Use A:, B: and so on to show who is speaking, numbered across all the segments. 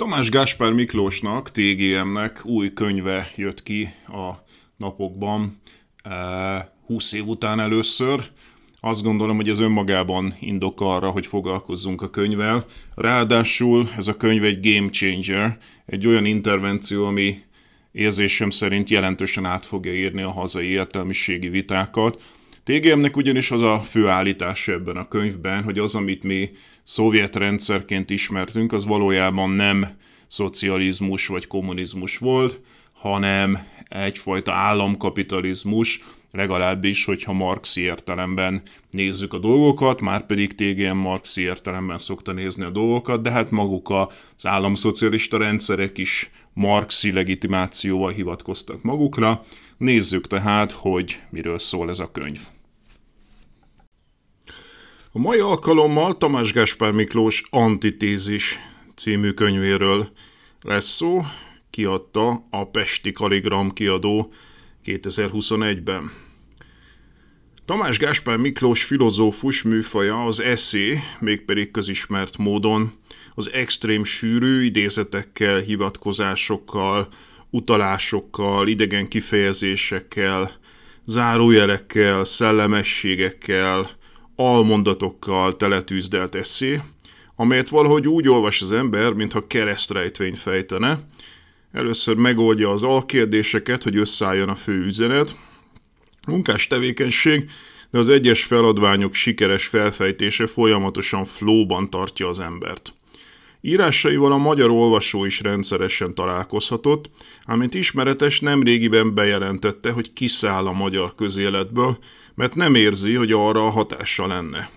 A: Tamás Gáspár Miklósnak, TGM-nek új könyve jött ki a napokban, 20 év után először. Azt gondolom, hogy ez önmagában indok arra, hogy foglalkozzunk a könyvvel. Ráadásul ez a könyv egy game changer, egy olyan intervenció, ami érzésem szerint jelentősen át fogja írni a hazai értelmiségi vitákat. TGM-nek ugyanis az a fő állítása ebben a könyvben, hogy az, amit mi szovjet rendszerként ismertünk, az valójában nem szocializmus vagy kommunizmus volt, hanem egyfajta államkapitalizmus, legalábbis, hogyha marxi értelemben nézzük a dolgokat, már pedig TGM marxi értelemben szokta nézni a dolgokat, de hát maguk az államszocialista rendszerek is marxi legitimációval hivatkoztak magukra. Nézzük tehát, hogy miről szól ez a könyv. A mai alkalommal Tamás Gáspár Miklós Antitézis című könyvéről lesz szó, kiadta a Pesti Kaligram kiadó 2021-ben. Tamás Gáspár Miklós filozófus műfaja az eszé, mégpedig közismert módon az extrém sűrű idézetekkel, hivatkozásokkal, utalásokkal, idegen kifejezésekkel, zárójelekkel, szellemességekkel, almondatokkal teletűzdelt eszé, amelyet valahogy úgy olvas az ember, mintha keresztrejtvényt fejtene. Először megoldja az alkérdéseket, hogy összeálljon a fő üzenet. Munkás tevékenység, de az egyes feladványok sikeres felfejtése folyamatosan flóban tartja az embert. Írásaival a magyar olvasó is rendszeresen találkozhatott, amint ismeretes nem régiben bejelentette, hogy kiszáll a magyar közéletből, mert nem érzi, hogy arra a hatása lenne.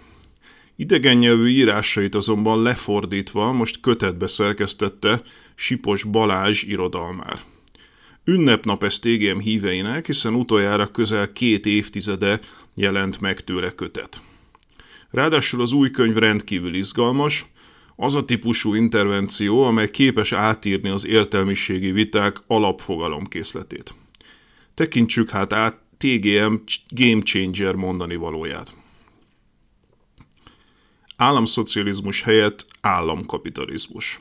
A: Idegen nyelvű írásait azonban lefordítva most kötetbe szerkesztette Sipos Balázs irodalmár. Ünnepnap ez TGM híveinek, hiszen utoljára közel két évtizede jelent meg tőle kötet. Ráadásul az új könyv rendkívül izgalmas, az a típusú intervenció, amely képes átírni az értelmiségi viták alapfogalomkészletét. Tekintsük hát át TGM Game Changer mondani valóját. Államszocializmus helyett államkapitalizmus.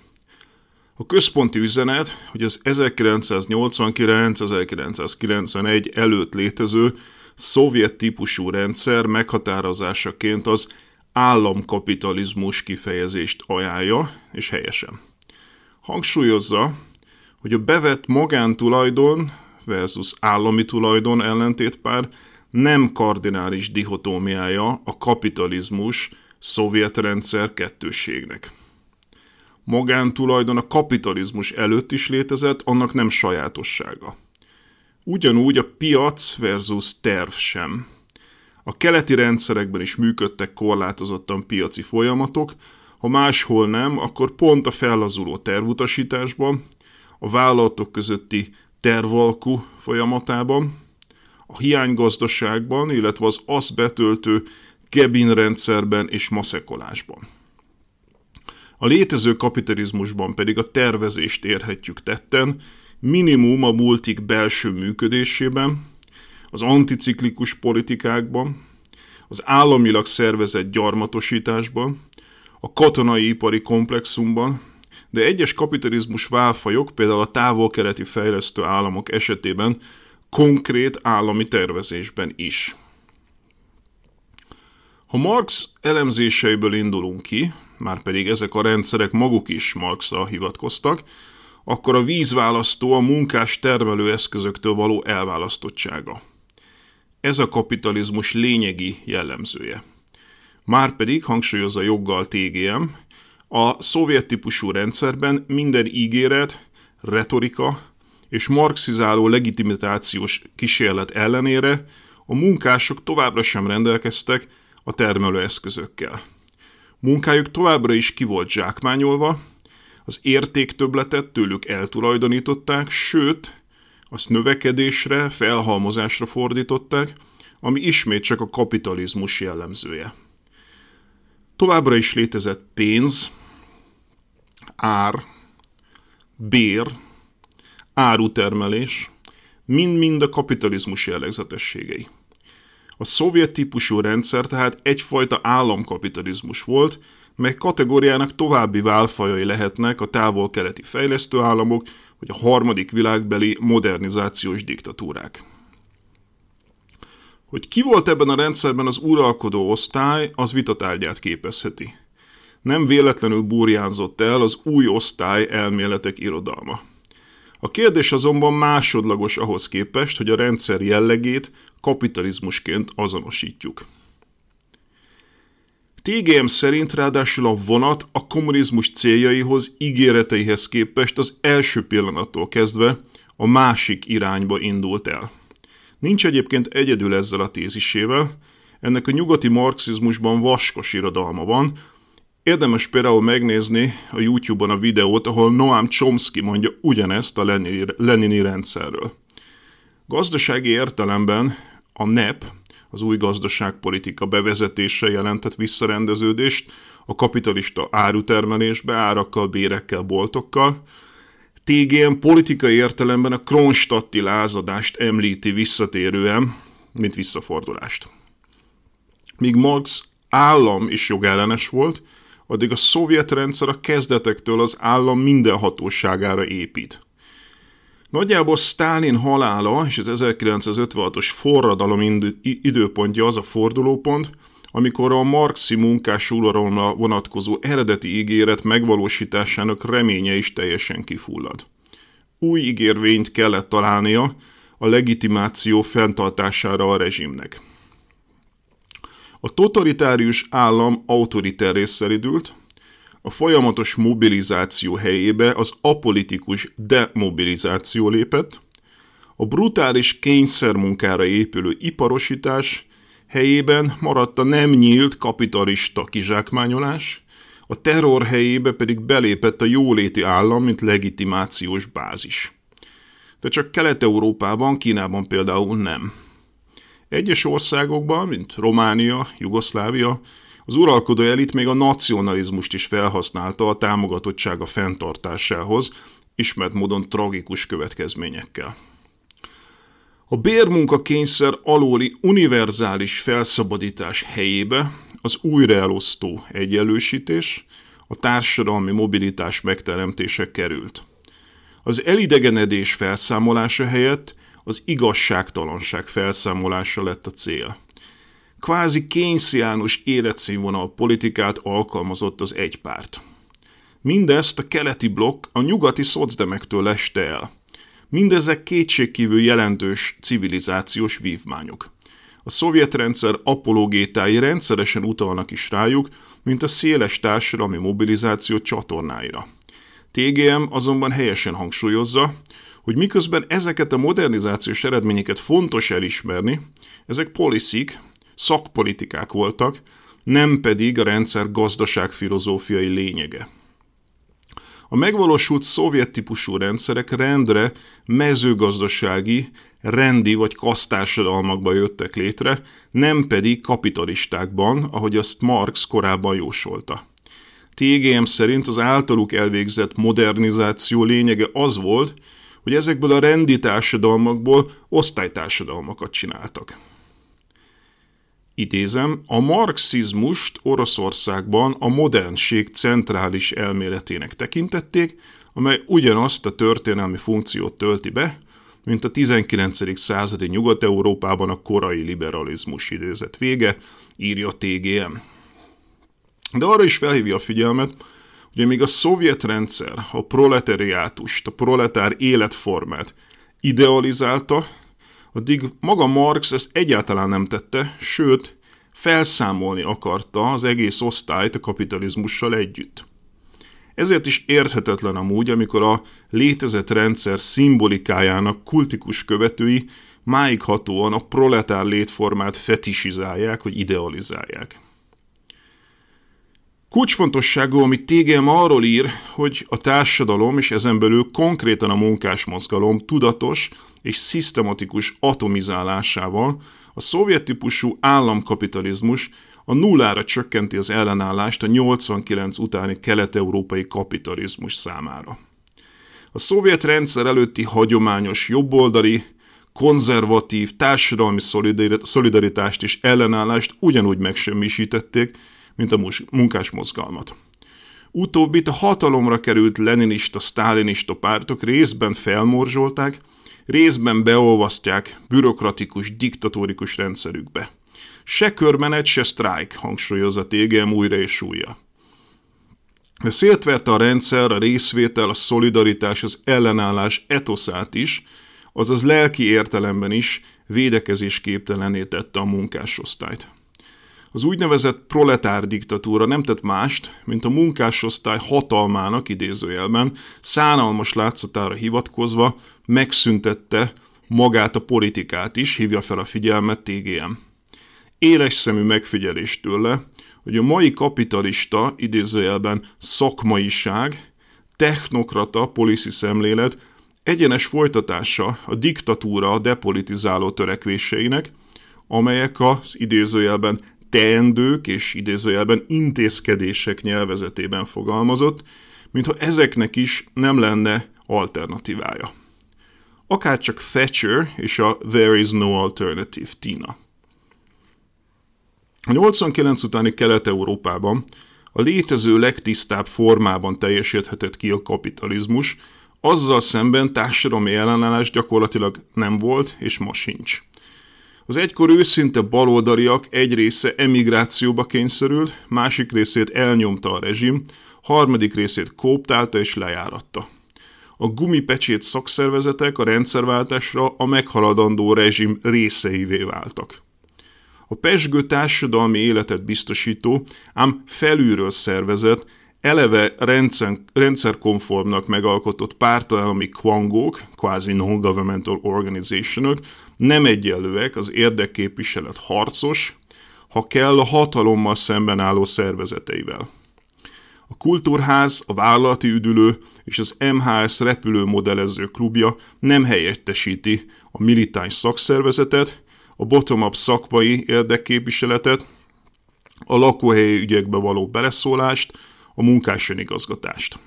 A: A központi üzenet, hogy az 1989-1991 előtt létező szovjet típusú rendszer meghatározásaként az államkapitalizmus kifejezést ajánlja, és helyesen. Hangsúlyozza, hogy a bevett magántulajdon versus állami tulajdon ellentétpár nem kardinális dihotómiája a kapitalizmus szovjet rendszer kettősségnek. Magántulajdon a kapitalizmus előtt is létezett, annak nem sajátossága. Ugyanúgy a piac versus terv sem. A keleti rendszerekben is működtek korlátozottan piaci folyamatok, ha máshol nem, akkor pont a fellazuló tervutasításban, a vállalatok közötti tervalkú folyamatában, a hiánygazdaságban, illetve az azt betöltő rendszerben és maszekolásban. A létező kapitalizmusban pedig a tervezést érhetjük tetten, minimum a multik belső működésében, az anticiklikus politikákban, az államilag szervezett gyarmatosításban, a katonai ipari komplexumban, de egyes kapitalizmus válfajok, például a távol-keleti fejlesztő államok esetében konkrét állami tervezésben is. Ha Marx elemzéseiből indulunk ki, már pedig ezek a rendszerek maguk is Marxra hivatkoztak, akkor a vízválasztó a munkás termelőeszközöktől való elválasztottsága. Ez a kapitalizmus lényegi jellemzője. Márpedig, hangsúlyozza joggal TGM, a szovjet típusú rendszerben minden ígéret, retorika és marxizáló legitimitációs kísérlet ellenére a munkások továbbra sem rendelkeztek a termelőeszközökkel. Munkájuk továbbra is ki volt zsákmányolva, az értéktöbletet tőlük eltulajdonították, sőt, azt növekedésre, felhalmozásra fordították, ami ismét csak a kapitalizmus jellemzője. Továbbra is létezett pénz, ár, bér, árutermelés, mind-mind a kapitalizmus jellegzetességei. A szovjet típusú rendszer tehát egyfajta államkapitalizmus volt, mely kategóriának további válfajai lehetnek a távol-keleti fejlesztő államok, vagy a harmadik világbeli modernizációs diktatúrák. Hogy ki volt ebben a rendszerben az uralkodó osztály, az vitatárgyát képezheti. Nem véletlenül burjánzott el az új osztály elméletek irodalma. A kérdés azonban másodlagos ahhoz képest, hogy a rendszer jellegét kapitalizmusként azonosítjuk. TGM szerint ráadásul a vonat a kommunizmus céljaihoz, ígéreteihez képest az első pillanattól kezdve a másik irányba indult el. Nincs egyébként egyedül ezzel a tézisével, ennek a nyugati marxizmusban vaskos irodalma van, Érdemes például megnézni a YouTube-on a videót, ahol Noam Chomsky mondja ugyanezt a Lenini rendszerről. Gazdasági értelemben a NEP, az új gazdaságpolitika bevezetése jelentett visszarendeződést a kapitalista árutermelésbe, árakkal, bérekkel, boltokkal. TGM politikai értelemben a Kronstadti lázadást említi visszatérően, mint visszafordulást. Míg Marx állam is jogellenes volt, addig a szovjet rendszer a kezdetektől az állam minden hatóságára épít. Nagyjából Stalin halála és az 1956-os forradalom időpontja az a fordulópont, amikor a marxi munkás uralomra vonatkozó eredeti ígéret megvalósításának reménye is teljesen kifullad. Új ígérvényt kellett találnia a legitimáció fenntartására a rezsimnek. A totalitárius állam autoritár szeridült, a folyamatos mobilizáció helyébe az apolitikus demobilizáció lépett, a brutális kényszermunkára épülő iparosítás helyében maradt a nem nyílt kapitalista kizsákmányolás, a terror helyébe pedig belépett a jóléti állam, mint legitimációs bázis. De csak Kelet-Európában, Kínában például nem. Egyes országokban, mint Románia, Jugoszlávia, az uralkodó elit még a nacionalizmust is felhasználta a támogatottsága fenntartásához, ismert módon tragikus következményekkel. A bérmunka kényszer alóli univerzális felszabadítás helyébe az újraelosztó egyenlősítés, a társadalmi mobilitás megteremtése került. Az elidegenedés felszámolása helyett az igazságtalanság felszámolása lett a cél. Kvázi kénysziánus életszínvonal politikát alkalmazott az egypárt. Mindezt a keleti blokk a nyugati szocdemektől leste el. Mindezek kétségkívül jelentős civilizációs vívmányok. A szovjet rendszer apologétái rendszeresen utalnak is rájuk, mint a széles társadalmi mobilizáció csatornáira. TGM azonban helyesen hangsúlyozza, hogy miközben ezeket a modernizációs eredményeket fontos elismerni, ezek poliszik, szakpolitikák voltak, nem pedig a rendszer gazdaságfilozófiai lényege. A megvalósult szovjet típusú rendszerek rendre mezőgazdasági, rendi vagy kasztársadalmakba jöttek létre, nem pedig kapitalistákban, ahogy azt Marx korábban jósolta. TGM szerint az általuk elvégzett modernizáció lényege az volt, hogy ezekből a rendi társadalmakból osztálytársadalmakat csináltak. Idézem, a marxizmust Oroszországban a modernség centrális elméletének tekintették, amely ugyanazt a történelmi funkciót tölti be, mint a 19. századi Nyugat-Európában a korai liberalizmus idézet vége, írja TGM. De arra is felhívja a figyelmet, hogy még a szovjet rendszer a proletariátust, a proletár életformát idealizálta, addig maga Marx ezt egyáltalán nem tette, sőt, felszámolni akarta az egész osztályt a kapitalizmussal együtt. Ezért is érthetetlen amúgy, amikor a létezett rendszer szimbolikájának kultikus követői máig hatóan a proletár létformát fetisizálják, vagy idealizálják. Kulcsfontosságú, amit TGM arról ír, hogy a társadalom és ezen belül konkrétan a munkásmozgalom tudatos és szisztematikus atomizálásával a szovjet típusú államkapitalizmus a nullára csökkenti az ellenállást a 89 utáni kelet-európai kapitalizmus számára. A szovjet rendszer előtti hagyományos jobboldali, konzervatív, társadalmi szolidaritást és ellenállást ugyanúgy megsemmisítették, mint a munkásmozgalmat. Utóbbit a hatalomra került leninista, sztálinista pártok részben felmorzsolták, részben beolvasztják bürokratikus, diktatórikus rendszerükbe. Se körmenet, se sztrájk, hangsúlyozza TGM újra és újra. De szétverte a rendszer, a részvétel, a szolidaritás, az ellenállás etoszát is, azaz lelki értelemben is védekezésképtelené tette a munkásosztályt. Az úgynevezett proletár diktatúra nem tett mást, mint a munkásosztály hatalmának idézőjelben szánalmas látszatára hivatkozva megszüntette magát a politikát is, hívja fel a figyelmet TGM. Éles szemű megfigyelés tőle, hogy a mai kapitalista, idézőjelben szakmaiság, technokrata policy szemlélet egyenes folytatása a diktatúra depolitizáló törekvéseinek, amelyek az idézőjelben teendők és idézőjelben intézkedések nyelvezetében fogalmazott, mintha ezeknek is nem lenne alternatívája. Akár csak Thatcher és a There is no alternative Tina. A 89 utáni Kelet-Európában a létező legtisztább formában teljesíthetett ki a kapitalizmus, azzal szemben társadalmi ellenállás gyakorlatilag nem volt, és ma sincs. Az egykor őszinte baloldaliak egy része emigrációba kényszerült, másik részét elnyomta a rezsim, harmadik részét kóptálta és lejáratta. A gumipecsét szakszervezetek a rendszerváltásra a meghaladandó rezsim részeivé váltak. A pesgő társadalmi életet biztosító, ám felülről szervezett, eleve rendszer, rendszerkonformnak megalkotott pártalmi kvangók, kvázi non-governmental organizationok nem egyenlőek az érdekképviselet harcos, ha kell a hatalommal szemben álló szervezeteivel. A Kultúrház, a Vállalati Üdülő és az MHS repülőmodellező klubja nem helyettesíti a militáns szakszervezetet, a bottom-up szakmai érdekképviseletet, a lakóhelyi ügyekbe való beleszólást, a munkás igazgatást.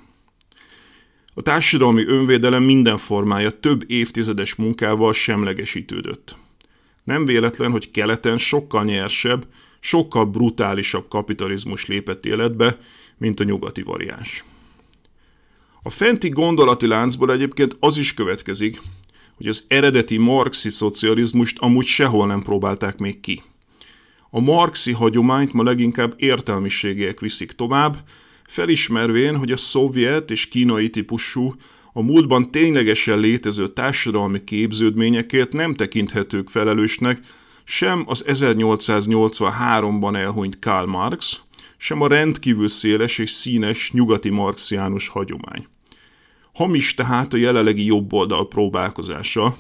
A: A társadalmi önvédelem minden formája több évtizedes munkával semlegesítődött. Nem véletlen, hogy keleten sokkal nyersebb, sokkal brutálisabb kapitalizmus lépett életbe, mint a nyugati variáns. A fenti gondolati láncból egyébként az is következik, hogy az eredeti marxi szocializmust amúgy sehol nem próbálták még ki. A marxi hagyományt ma leginkább értelmiségiek viszik tovább, felismervén, hogy a szovjet és kínai típusú, a múltban ténylegesen létező társadalmi képződményekért nem tekinthetők felelősnek sem az 1883-ban elhunyt Karl Marx, sem a rendkívül széles és színes nyugati marxiánus hagyomány. Hamis tehát a jelenlegi jobboldal próbálkozása,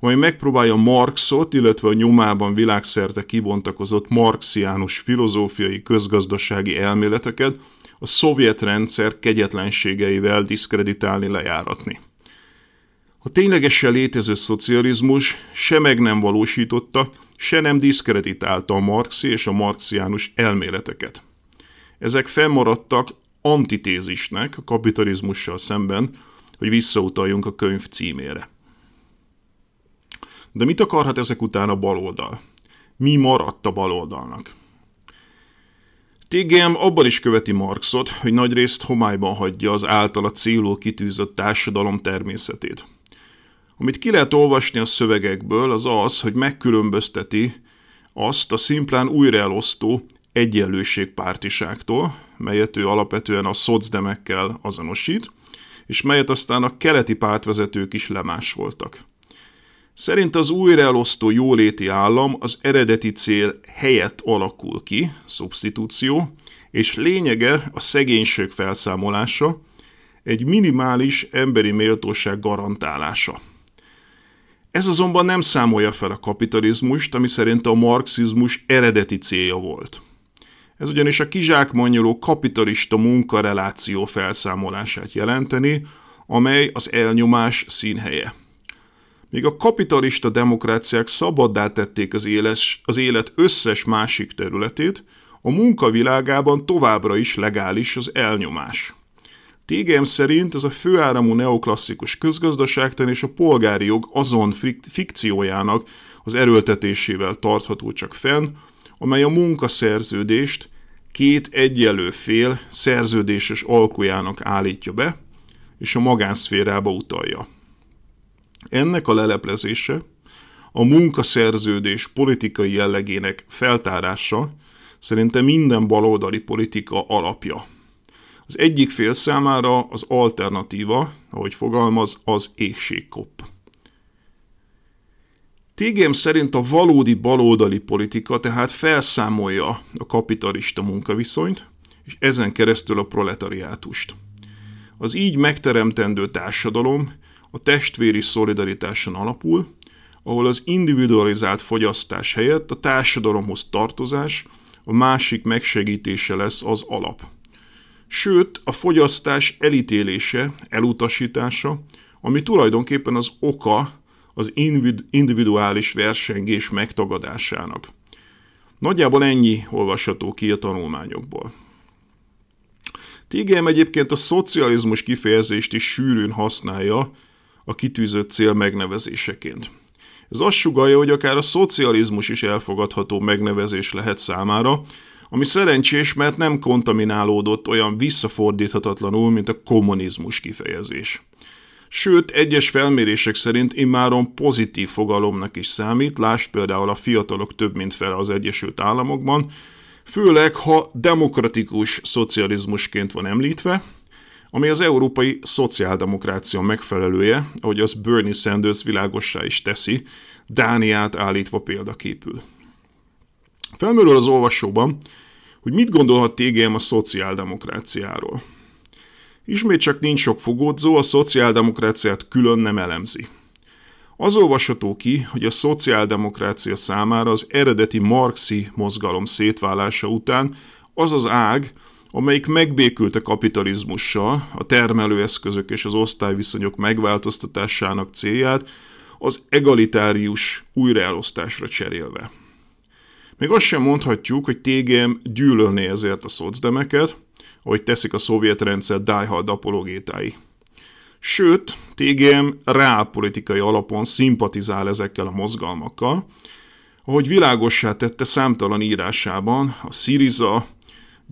A: amely megpróbálja Marxot, illetve a nyomában világszerte kibontakozott marxiánus filozófiai közgazdasági elméleteket a szovjet rendszer kegyetlenségeivel diszkreditálni, lejáratni. A ténylegesen létező szocializmus se meg nem valósította, se nem diszkreditálta a marxi és a marxiánus elméleteket. Ezek fennmaradtak antitézisnek a kapitalizmussal szemben, hogy visszautaljunk a könyv címére. De mit akarhat ezek után a baloldal? Mi maradt a baloldalnak? TGM abban is követi Marxot, hogy nagyrészt homályban hagyja az általa célul kitűzött társadalom természetét. Amit ki lehet olvasni a szövegekből, az az, hogy megkülönbözteti azt a szimplán újraelosztó, egyenlőségpártiságtól, melyet ő alapvetően a szocdemekkel azonosít, és melyet aztán a keleti pártvezetők is lemásoltak. Szerint az újraelosztó jóléti állam az eredeti cél helyett alakul ki, szubstitúció, és lényege a szegénység felszámolása, egy minimális emberi méltóság garantálása. Ez azonban nem számolja fel a kapitalizmust, ami szerint a marxizmus eredeti célja volt. Ez ugyanis a kizsákmányoló kapitalista munkareláció felszámolását jelenteni, amely az elnyomás színhelye. Míg a kapitalista demokráciák szabaddá tették az, éles, az élet összes másik területét, a munkavilágában továbbra is legális az elnyomás. TGM szerint ez a főáramú neoklasszikus közgazdaságtan és a polgári jog azon fikciójának az erőltetésével tartható csak fenn, amely a munkaszerződést két egyenlő fél szerződéses alkujának állítja be, és a magánszférába utalja. Ennek a leleplezése, a munkaszerződés politikai jellegének feltárása szerintem minden baloldali politika alapja. Az egyik fél számára az alternatíva, ahogy fogalmaz, az égségkopp. TGM szerint a valódi baloldali politika tehát felszámolja a kapitalista munkaviszonyt, és ezen keresztül a proletariátust. Az így megteremtendő társadalom a testvéri szolidaritáson alapul, ahol az individualizált fogyasztás helyett a társadalomhoz tartozás, a másik megsegítése lesz az alap. Sőt, a fogyasztás elítélése, elutasítása, ami tulajdonképpen az oka az individuális versengés megtagadásának. Nagyjából ennyi olvasható ki a tanulmányokból. TGM egyébként a szocializmus kifejezést is sűrűn használja a kitűzött cél megnevezéseként. Ez azt sugalja, hogy akár a szocializmus is elfogadható megnevezés lehet számára, ami szerencsés, mert nem kontaminálódott olyan visszafordíthatatlanul, mint a kommunizmus kifejezés sőt egyes felmérések szerint immáron pozitív fogalomnak is számít, lásd például a fiatalok több mint fele az Egyesült Államokban, főleg ha demokratikus szocializmusként van említve, ami az európai szociáldemokrácia megfelelője, ahogy az Bernie Sanders világossá is teszi, Dániát állítva példaképül. Felmerül az olvasóban, hogy mit gondolhat TGM a szociáldemokráciáról. Ismét csak nincs sok fogódzó, a szociáldemokráciát külön nem elemzi. Az olvasható ki, hogy a szociáldemokrácia számára az eredeti marxi mozgalom szétválása után az az ág, amelyik megbékült a kapitalizmussal, a termelőeszközök és az osztályviszonyok megváltoztatásának célját, az egalitárius újraelosztásra cserélve. Még azt sem mondhatjuk, hogy TGM gyűlölné ezért a szocdemeket, ahogy teszik a szovjet rendszer diehard apologétái. Sőt, TGM reálpolitikai alapon szimpatizál ezekkel a mozgalmakkal, ahogy világossá tette számtalan írásában a Syriza,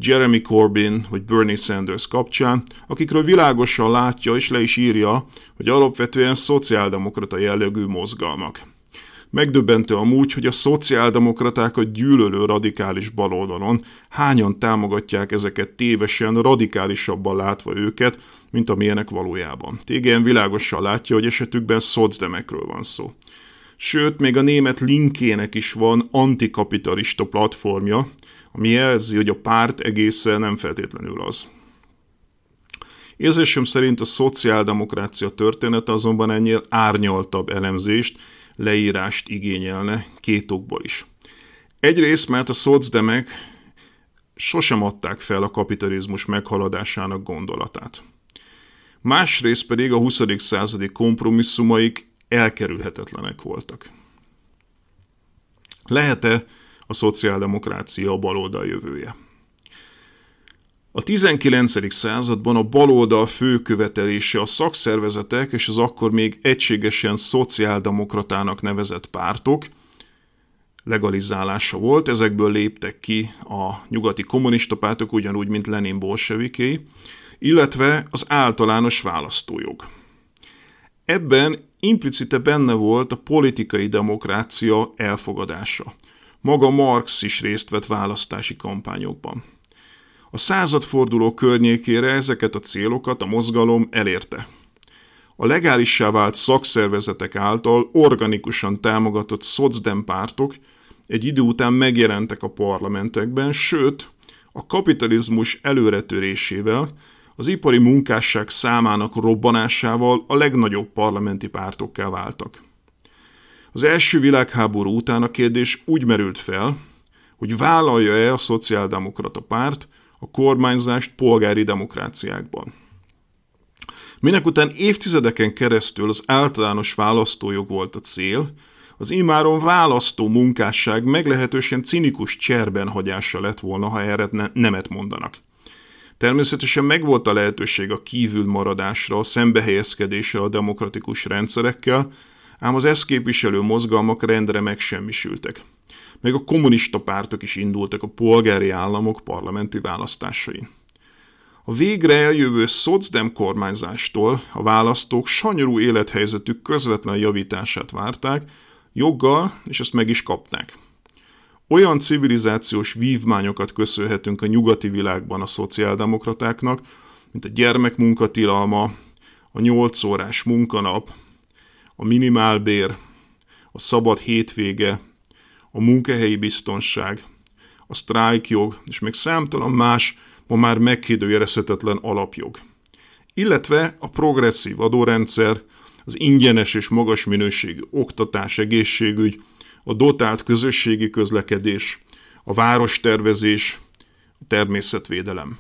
A: Jeremy Corbyn vagy Bernie Sanders kapcsán, akikről világosan látja és le is írja, hogy alapvetően szociáldemokrata jellegű mozgalmak. Megdöbbentő amúgy, hogy a szociáldemokratákat gyűlölő radikális baloldalon hányan támogatják ezeket tévesen, radikálisabban látva őket, mint amilyenek valójában. TGN világosan látja, hogy esetükben szocdemekről van szó. Sőt, még a német linkének is van antikapitalista platformja, ami jelzi, hogy a párt egészen nem feltétlenül az. Érzésem szerint a szociáldemokrácia története azonban ennél árnyaltabb elemzést, leírást igényelne két okból is. Egyrészt, mert a szocdemek sosem adták fel a kapitalizmus meghaladásának gondolatát. Másrészt pedig a 20. századi kompromisszumaik elkerülhetetlenek voltak. Lehet-e a szociáldemokrácia baloldal jövője? A 19. században a baloldal fő követelése a szakszervezetek és az akkor még egységesen szociáldemokratának nevezett pártok legalizálása volt, ezekből léptek ki a nyugati kommunista pártok, ugyanúgy, mint Lenin bolseviké, illetve az általános választójog. Ebben implicite benne volt a politikai demokrácia elfogadása. Maga Marx is részt vett választási kampányokban. A századforduló környékére ezeket a célokat a mozgalom elérte. A legálissá vált szakszervezetek által organikusan támogatott szocdem pártok egy idő után megjelentek a parlamentekben, sőt, a kapitalizmus előretörésével, az ipari munkásság számának robbanásával a legnagyobb parlamenti pártokká váltak. Az első világháború után a kérdés úgy merült fel, hogy vállalja-e a szociáldemokrata párt a kormányzást polgári demokráciákban. Minek után évtizedeken keresztül az általános választójog volt a cél, az imáron választó munkásság meglehetősen cinikus cserben lett volna, ha erre ne- nemet mondanak. Természetesen megvolt a lehetőség a kívül maradásra, a szembehelyezkedésre a demokratikus rendszerekkel, ám az ezt képviselő mozgalmak rendre megsemmisültek. Meg a kommunista pártok is indultak a polgári államok parlamenti választásain. A végre eljövő szocdem kormányzástól a választók sanyarú élethelyzetük közvetlen javítását várták, joggal, és ezt meg is kapták. Olyan civilizációs vívmányokat köszönhetünk a nyugati világban a szociáldemokratáknak, mint a gyermekmunkatilalma, a 8 órás munkanap, a minimálbér, a szabad hétvége, a munkahelyi biztonság, a sztrájkjog, és még számtalan más, ma már megkérdőjelezhetetlen alapjog. Illetve a progresszív adórendszer, az ingyenes és magas minőségű oktatás, egészségügy, a dotált közösségi közlekedés, a várostervezés, a természetvédelem.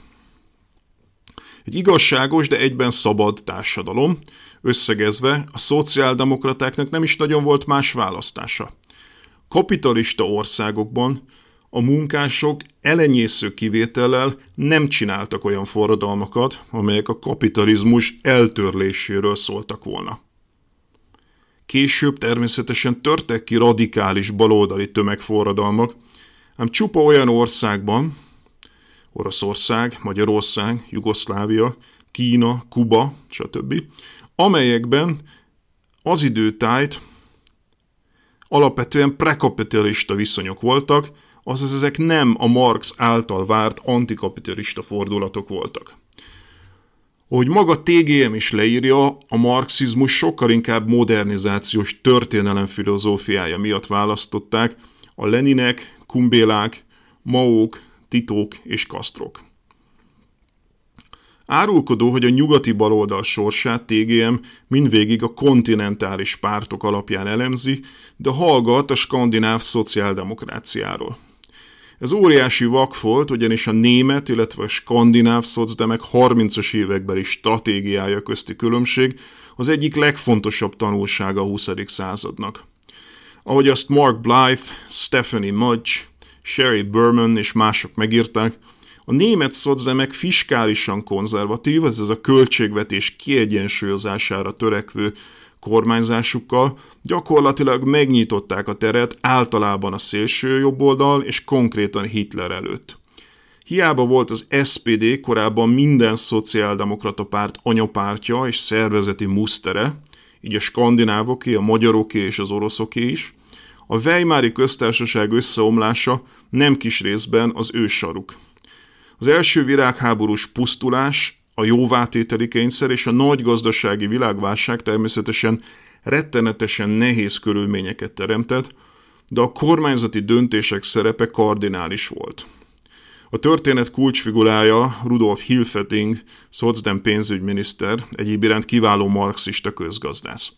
A: Egy igazságos, de egyben szabad társadalom, összegezve a szociáldemokratáknak nem is nagyon volt más választása. Kapitalista országokban a munkások elenyésző kivétellel nem csináltak olyan forradalmakat, amelyek a kapitalizmus eltörléséről szóltak volna. Később természetesen törtek ki radikális baloldali tömegforradalmak, ám csupa olyan országban, Oroszország, Magyarország, Jugoszlávia, Kína, Kuba, stb., amelyekben az időtájt alapvetően prekapitalista viszonyok voltak, azaz ezek nem a Marx által várt antikapitalista fordulatok voltak. Ahogy maga TGM is leírja, a marxizmus sokkal inkább modernizációs történelem filozófiája miatt választották a Leninek, Kumbélák, Maók, Titók és Kasztrok. Árulkodó, hogy a nyugati baloldal sorsát TGM mindvégig a kontinentális pártok alapján elemzi, de hallgat a skandináv szociáldemokráciáról. Ez óriási vak volt, ugyanis a német, illetve a skandináv szocdemek 30-as évekbeli stratégiája közti különbség az egyik legfontosabb tanulsága a 20. századnak. Ahogy azt Mark Blythe, Stephanie Mudge, Sherry Berman és mások megírták, a német szocdemek fiskálisan konzervatív, ez a költségvetés kiegyensúlyozására törekvő kormányzásukkal gyakorlatilag megnyitották a teret általában a szélső jobboldal és konkrétan Hitler előtt. Hiába volt az SPD korábban minden szociáldemokrata párt anyapártja és szervezeti musztere, így a skandinávoké, a magyaroké és az oroszoké is, a Weimári köztársaság összeomlása nem kis részben az ő saruk. Az első virágháborús pusztulás, a jóvátételi kényszer és a nagy gazdasági világválság természetesen rettenetesen nehéz körülményeket teremtett, de a kormányzati döntések szerepe kardinális volt. A történet kulcsfigurája Rudolf Hilfeting, szocdem pénzügyminiszter, egyéb iránt kiváló marxista közgazdász.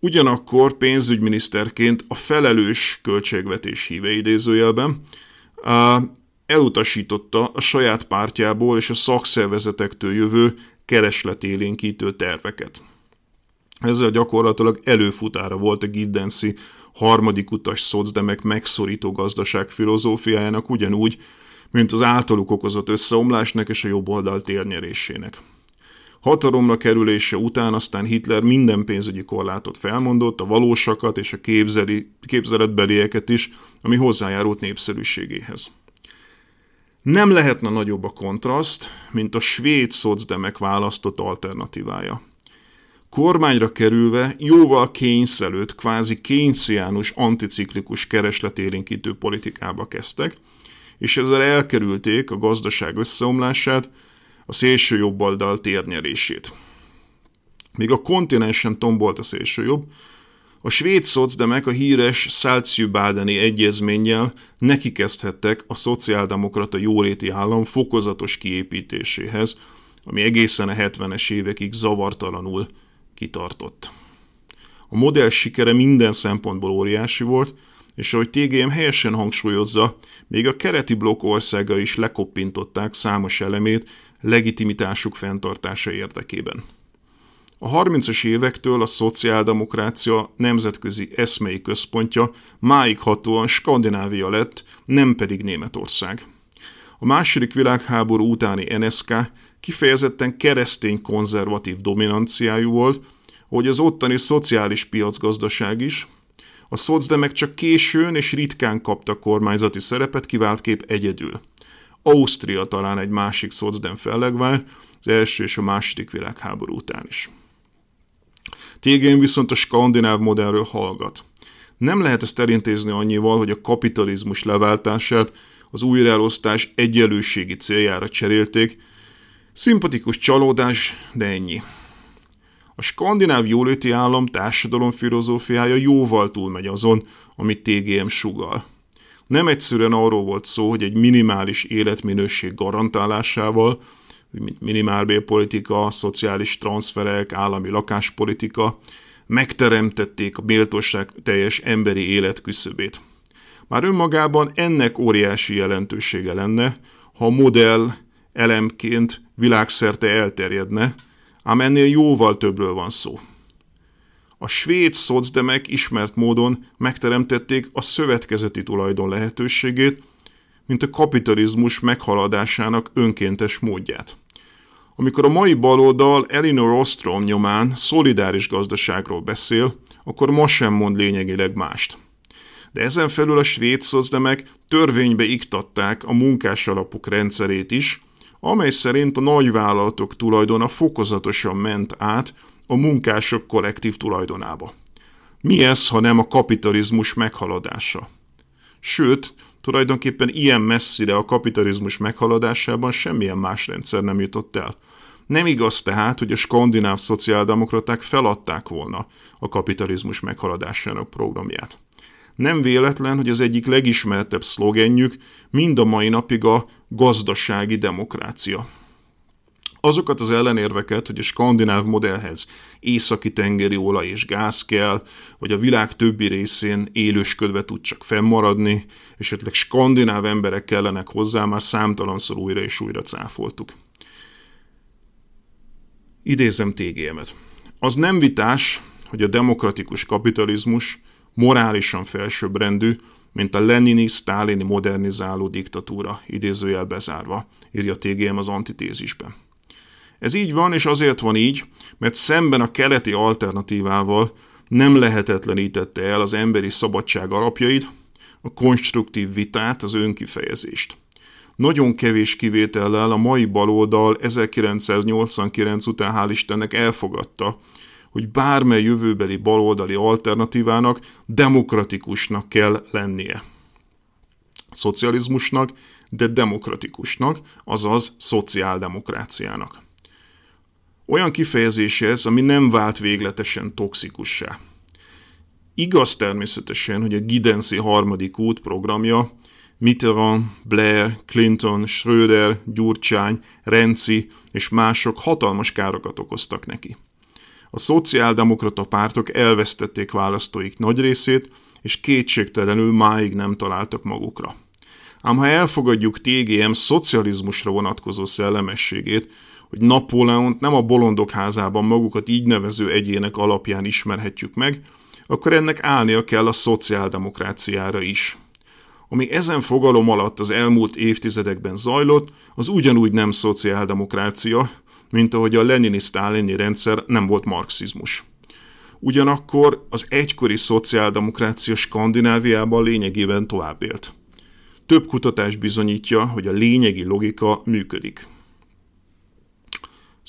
A: Ugyanakkor pénzügyminiszterként a felelős költségvetés híve idézőjelben elutasította a saját pártjából és a szakszervezetektől jövő keresletélénkítő terveket. Ezzel gyakorlatilag előfutára volt a Giddensi harmadik utas szocdemek megszorító gazdaság filozófiájának ugyanúgy, mint az általuk okozott összeomlásnak és a jobb oldal térnyerésének. Hatalomra kerülése után aztán Hitler minden pénzügyi korlátot felmondott, a valósakat és a képzeli, képzeletbelieket is, ami hozzájárult népszerűségéhez. Nem lehetne nagyobb a kontraszt, mint a svéd szocdemek választott alternatívája. kormányra kerülve jóval kényszelőt, kvázi kénysziánus anticiklikus keresletélénkítő politikába kezdtek, és ezzel elkerülték a gazdaság összeomlását, a szélső jobboldal térnyerését. Míg a kontinensen tombolt a szélső jobb, a svéd szocdemek a híres Saltsjö-Badeni egyezménnyel nekikezdhettek a szociáldemokrata jóléti állam fokozatos kiépítéséhez, ami egészen a 70-es évekig zavartalanul kitartott. A modell sikere minden szempontból óriási volt, és ahogy TGM helyesen hangsúlyozza, még a kereti blokk országa is lekoppintották számos elemét legitimitásuk fenntartása érdekében. A 30-as évektől a szociáldemokrácia nemzetközi eszmei központja máig hatóan Skandinávia lett, nem pedig Németország. A második világháború utáni NSK kifejezetten keresztény konzervatív dominanciájú volt, hogy az ottani szociális piacgazdaság is, a szocdemek csak későn és ritkán kaptak kormányzati szerepet, kép egyedül. Ausztria talán egy másik szocdem fellegvár, az első és a második világháború után is. Tégén viszont a skandináv modellről hallgat. Nem lehet ezt elintézni annyival, hogy a kapitalizmus leváltását az újraelosztás egyenlőségi céljára cserélték. Szimpatikus csalódás, de ennyi. A skandináv jóléti állam társadalom filozófiája jóval túlmegy azon, amit TGM sugal. Nem egyszerűen arról volt szó, hogy egy minimális életminőség garantálásával, minimálbérpolitika, szociális transferek, állami lakáspolitika, megteremtették a méltóság teljes emberi élet küszöbét. Már önmagában ennek óriási jelentősége lenne, ha a modell elemként világszerte elterjedne, ám ennél jóval többről van szó. A svéd szocdemek ismert módon megteremtették a szövetkezeti tulajdon lehetőségét, mint a kapitalizmus meghaladásának önkéntes módját. Amikor a mai baloldal Elinor Ostrom nyomán szolidáris gazdaságról beszél, akkor ma sem mond lényegileg mást. De ezen felül a svéd szozdemek törvénybe iktatták a munkás alapok rendszerét is, amely szerint a nagyvállalatok tulajdona fokozatosan ment át a munkások kollektív tulajdonába. Mi ez, ha nem a kapitalizmus meghaladása? Sőt, tulajdonképpen ilyen messzire a kapitalizmus meghaladásában semmilyen más rendszer nem jutott el. Nem igaz tehát, hogy a skandináv szociáldemokraták feladták volna a kapitalizmus meghaladásának programját. Nem véletlen, hogy az egyik legismertebb szlogenjük mind a mai napig a gazdasági demokrácia. Azokat az ellenérveket, hogy a skandináv modellhez északi tengeri olaj és gáz kell, vagy a világ többi részén élősködve tud csak fennmaradni, esetleg skandináv emberek kellenek hozzá, már számtalanszor újra és újra cáfoltuk. Idézem TGM-et. Az nem vitás, hogy a demokratikus kapitalizmus morálisan felsőbbrendű, mint a lenini-sztálini modernizáló diktatúra, idézőjel bezárva, írja TGM az antitézisben. Ez így van, és azért van így, mert szemben a keleti alternatívával nem lehetetlenítette el az emberi szabadság alapjait, a konstruktív vitát, az önkifejezést. Nagyon kevés kivétellel a mai baloldal 1989 után hál' Istennek elfogadta, hogy bármely jövőbeli baloldali alternatívának demokratikusnak kell lennie. Szocializmusnak, de demokratikusnak, azaz szociáldemokráciának. Olyan kifejezés ez, ami nem vált végletesen toxikussá. Igaz természetesen, hogy a Gidensi harmadik út programja Mitterrand, Blair, Clinton, Schröder, Gyurcsány, Renzi és mások hatalmas károkat okoztak neki. A szociáldemokrata pártok elvesztették választóik nagy részét, és kétségtelenül máig nem találtak magukra. Ám ha elfogadjuk TGM szocializmusra vonatkozó szellemességét, hogy Napóleont nem a bolondok házában magukat így nevező egyének alapján ismerhetjük meg, akkor ennek állnia kell a szociáldemokráciára is. Ami ezen fogalom alatt az elmúlt évtizedekben zajlott, az ugyanúgy nem szociáldemokrácia, mint ahogy a lenini-sztálini rendszer nem volt marxizmus. Ugyanakkor az egykori szociáldemokrácia Skandináviában lényegében tovább élt. Több kutatás bizonyítja, hogy a lényegi logika működik.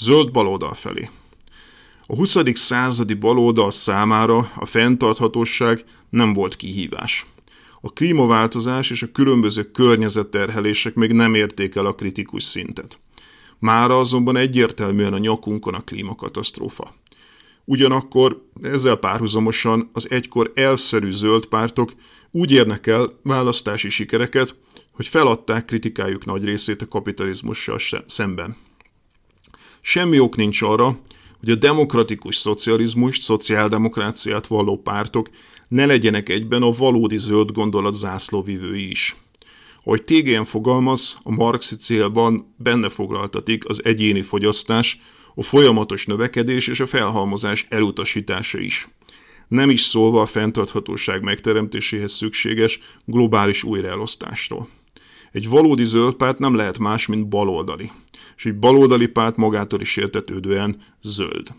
A: Zöld baloldal felé. A 20. századi baloldal számára a fenntarthatóság nem volt kihívás. A klímaváltozás és a különböző környezetterhelések még nem érték el a kritikus szintet. Mára azonban egyértelműen a nyakunkon a klímakatasztrófa. Ugyanakkor ezzel párhuzamosan az egykor elszerű zöld pártok úgy érnek el választási sikereket, hogy feladták kritikájuk nagy részét a kapitalizmussal szemben. Semmi ok nincs arra, hogy a demokratikus szocializmust, szociáldemokráciát valló pártok ne legyenek egyben a valódi zöld gondolat zászlóvivői is. Hogy TGN fogalmaz, a marxi célban benne foglaltatik az egyéni fogyasztás, a folyamatos növekedés és a felhalmozás elutasítása is. Nem is szólva a fenntarthatóság megteremtéséhez szükséges globális újraelosztásról. Egy valódi zöld párt nem lehet más, mint baloldali, és egy baloldali párt magától is értetődően zöld.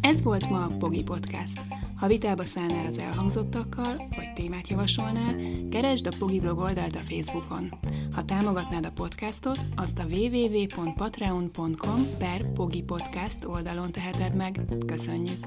B: Ez volt ma a Pogi Podcast. Ha vitába szállnál az elhangzottakkal, vagy témát javasolnál, keresd a Pogi blog oldalt a Facebookon. Ha támogatnád a podcastot, azt a www.patreon.com per Pogi Podcast oldalon teheted meg. Köszönjük!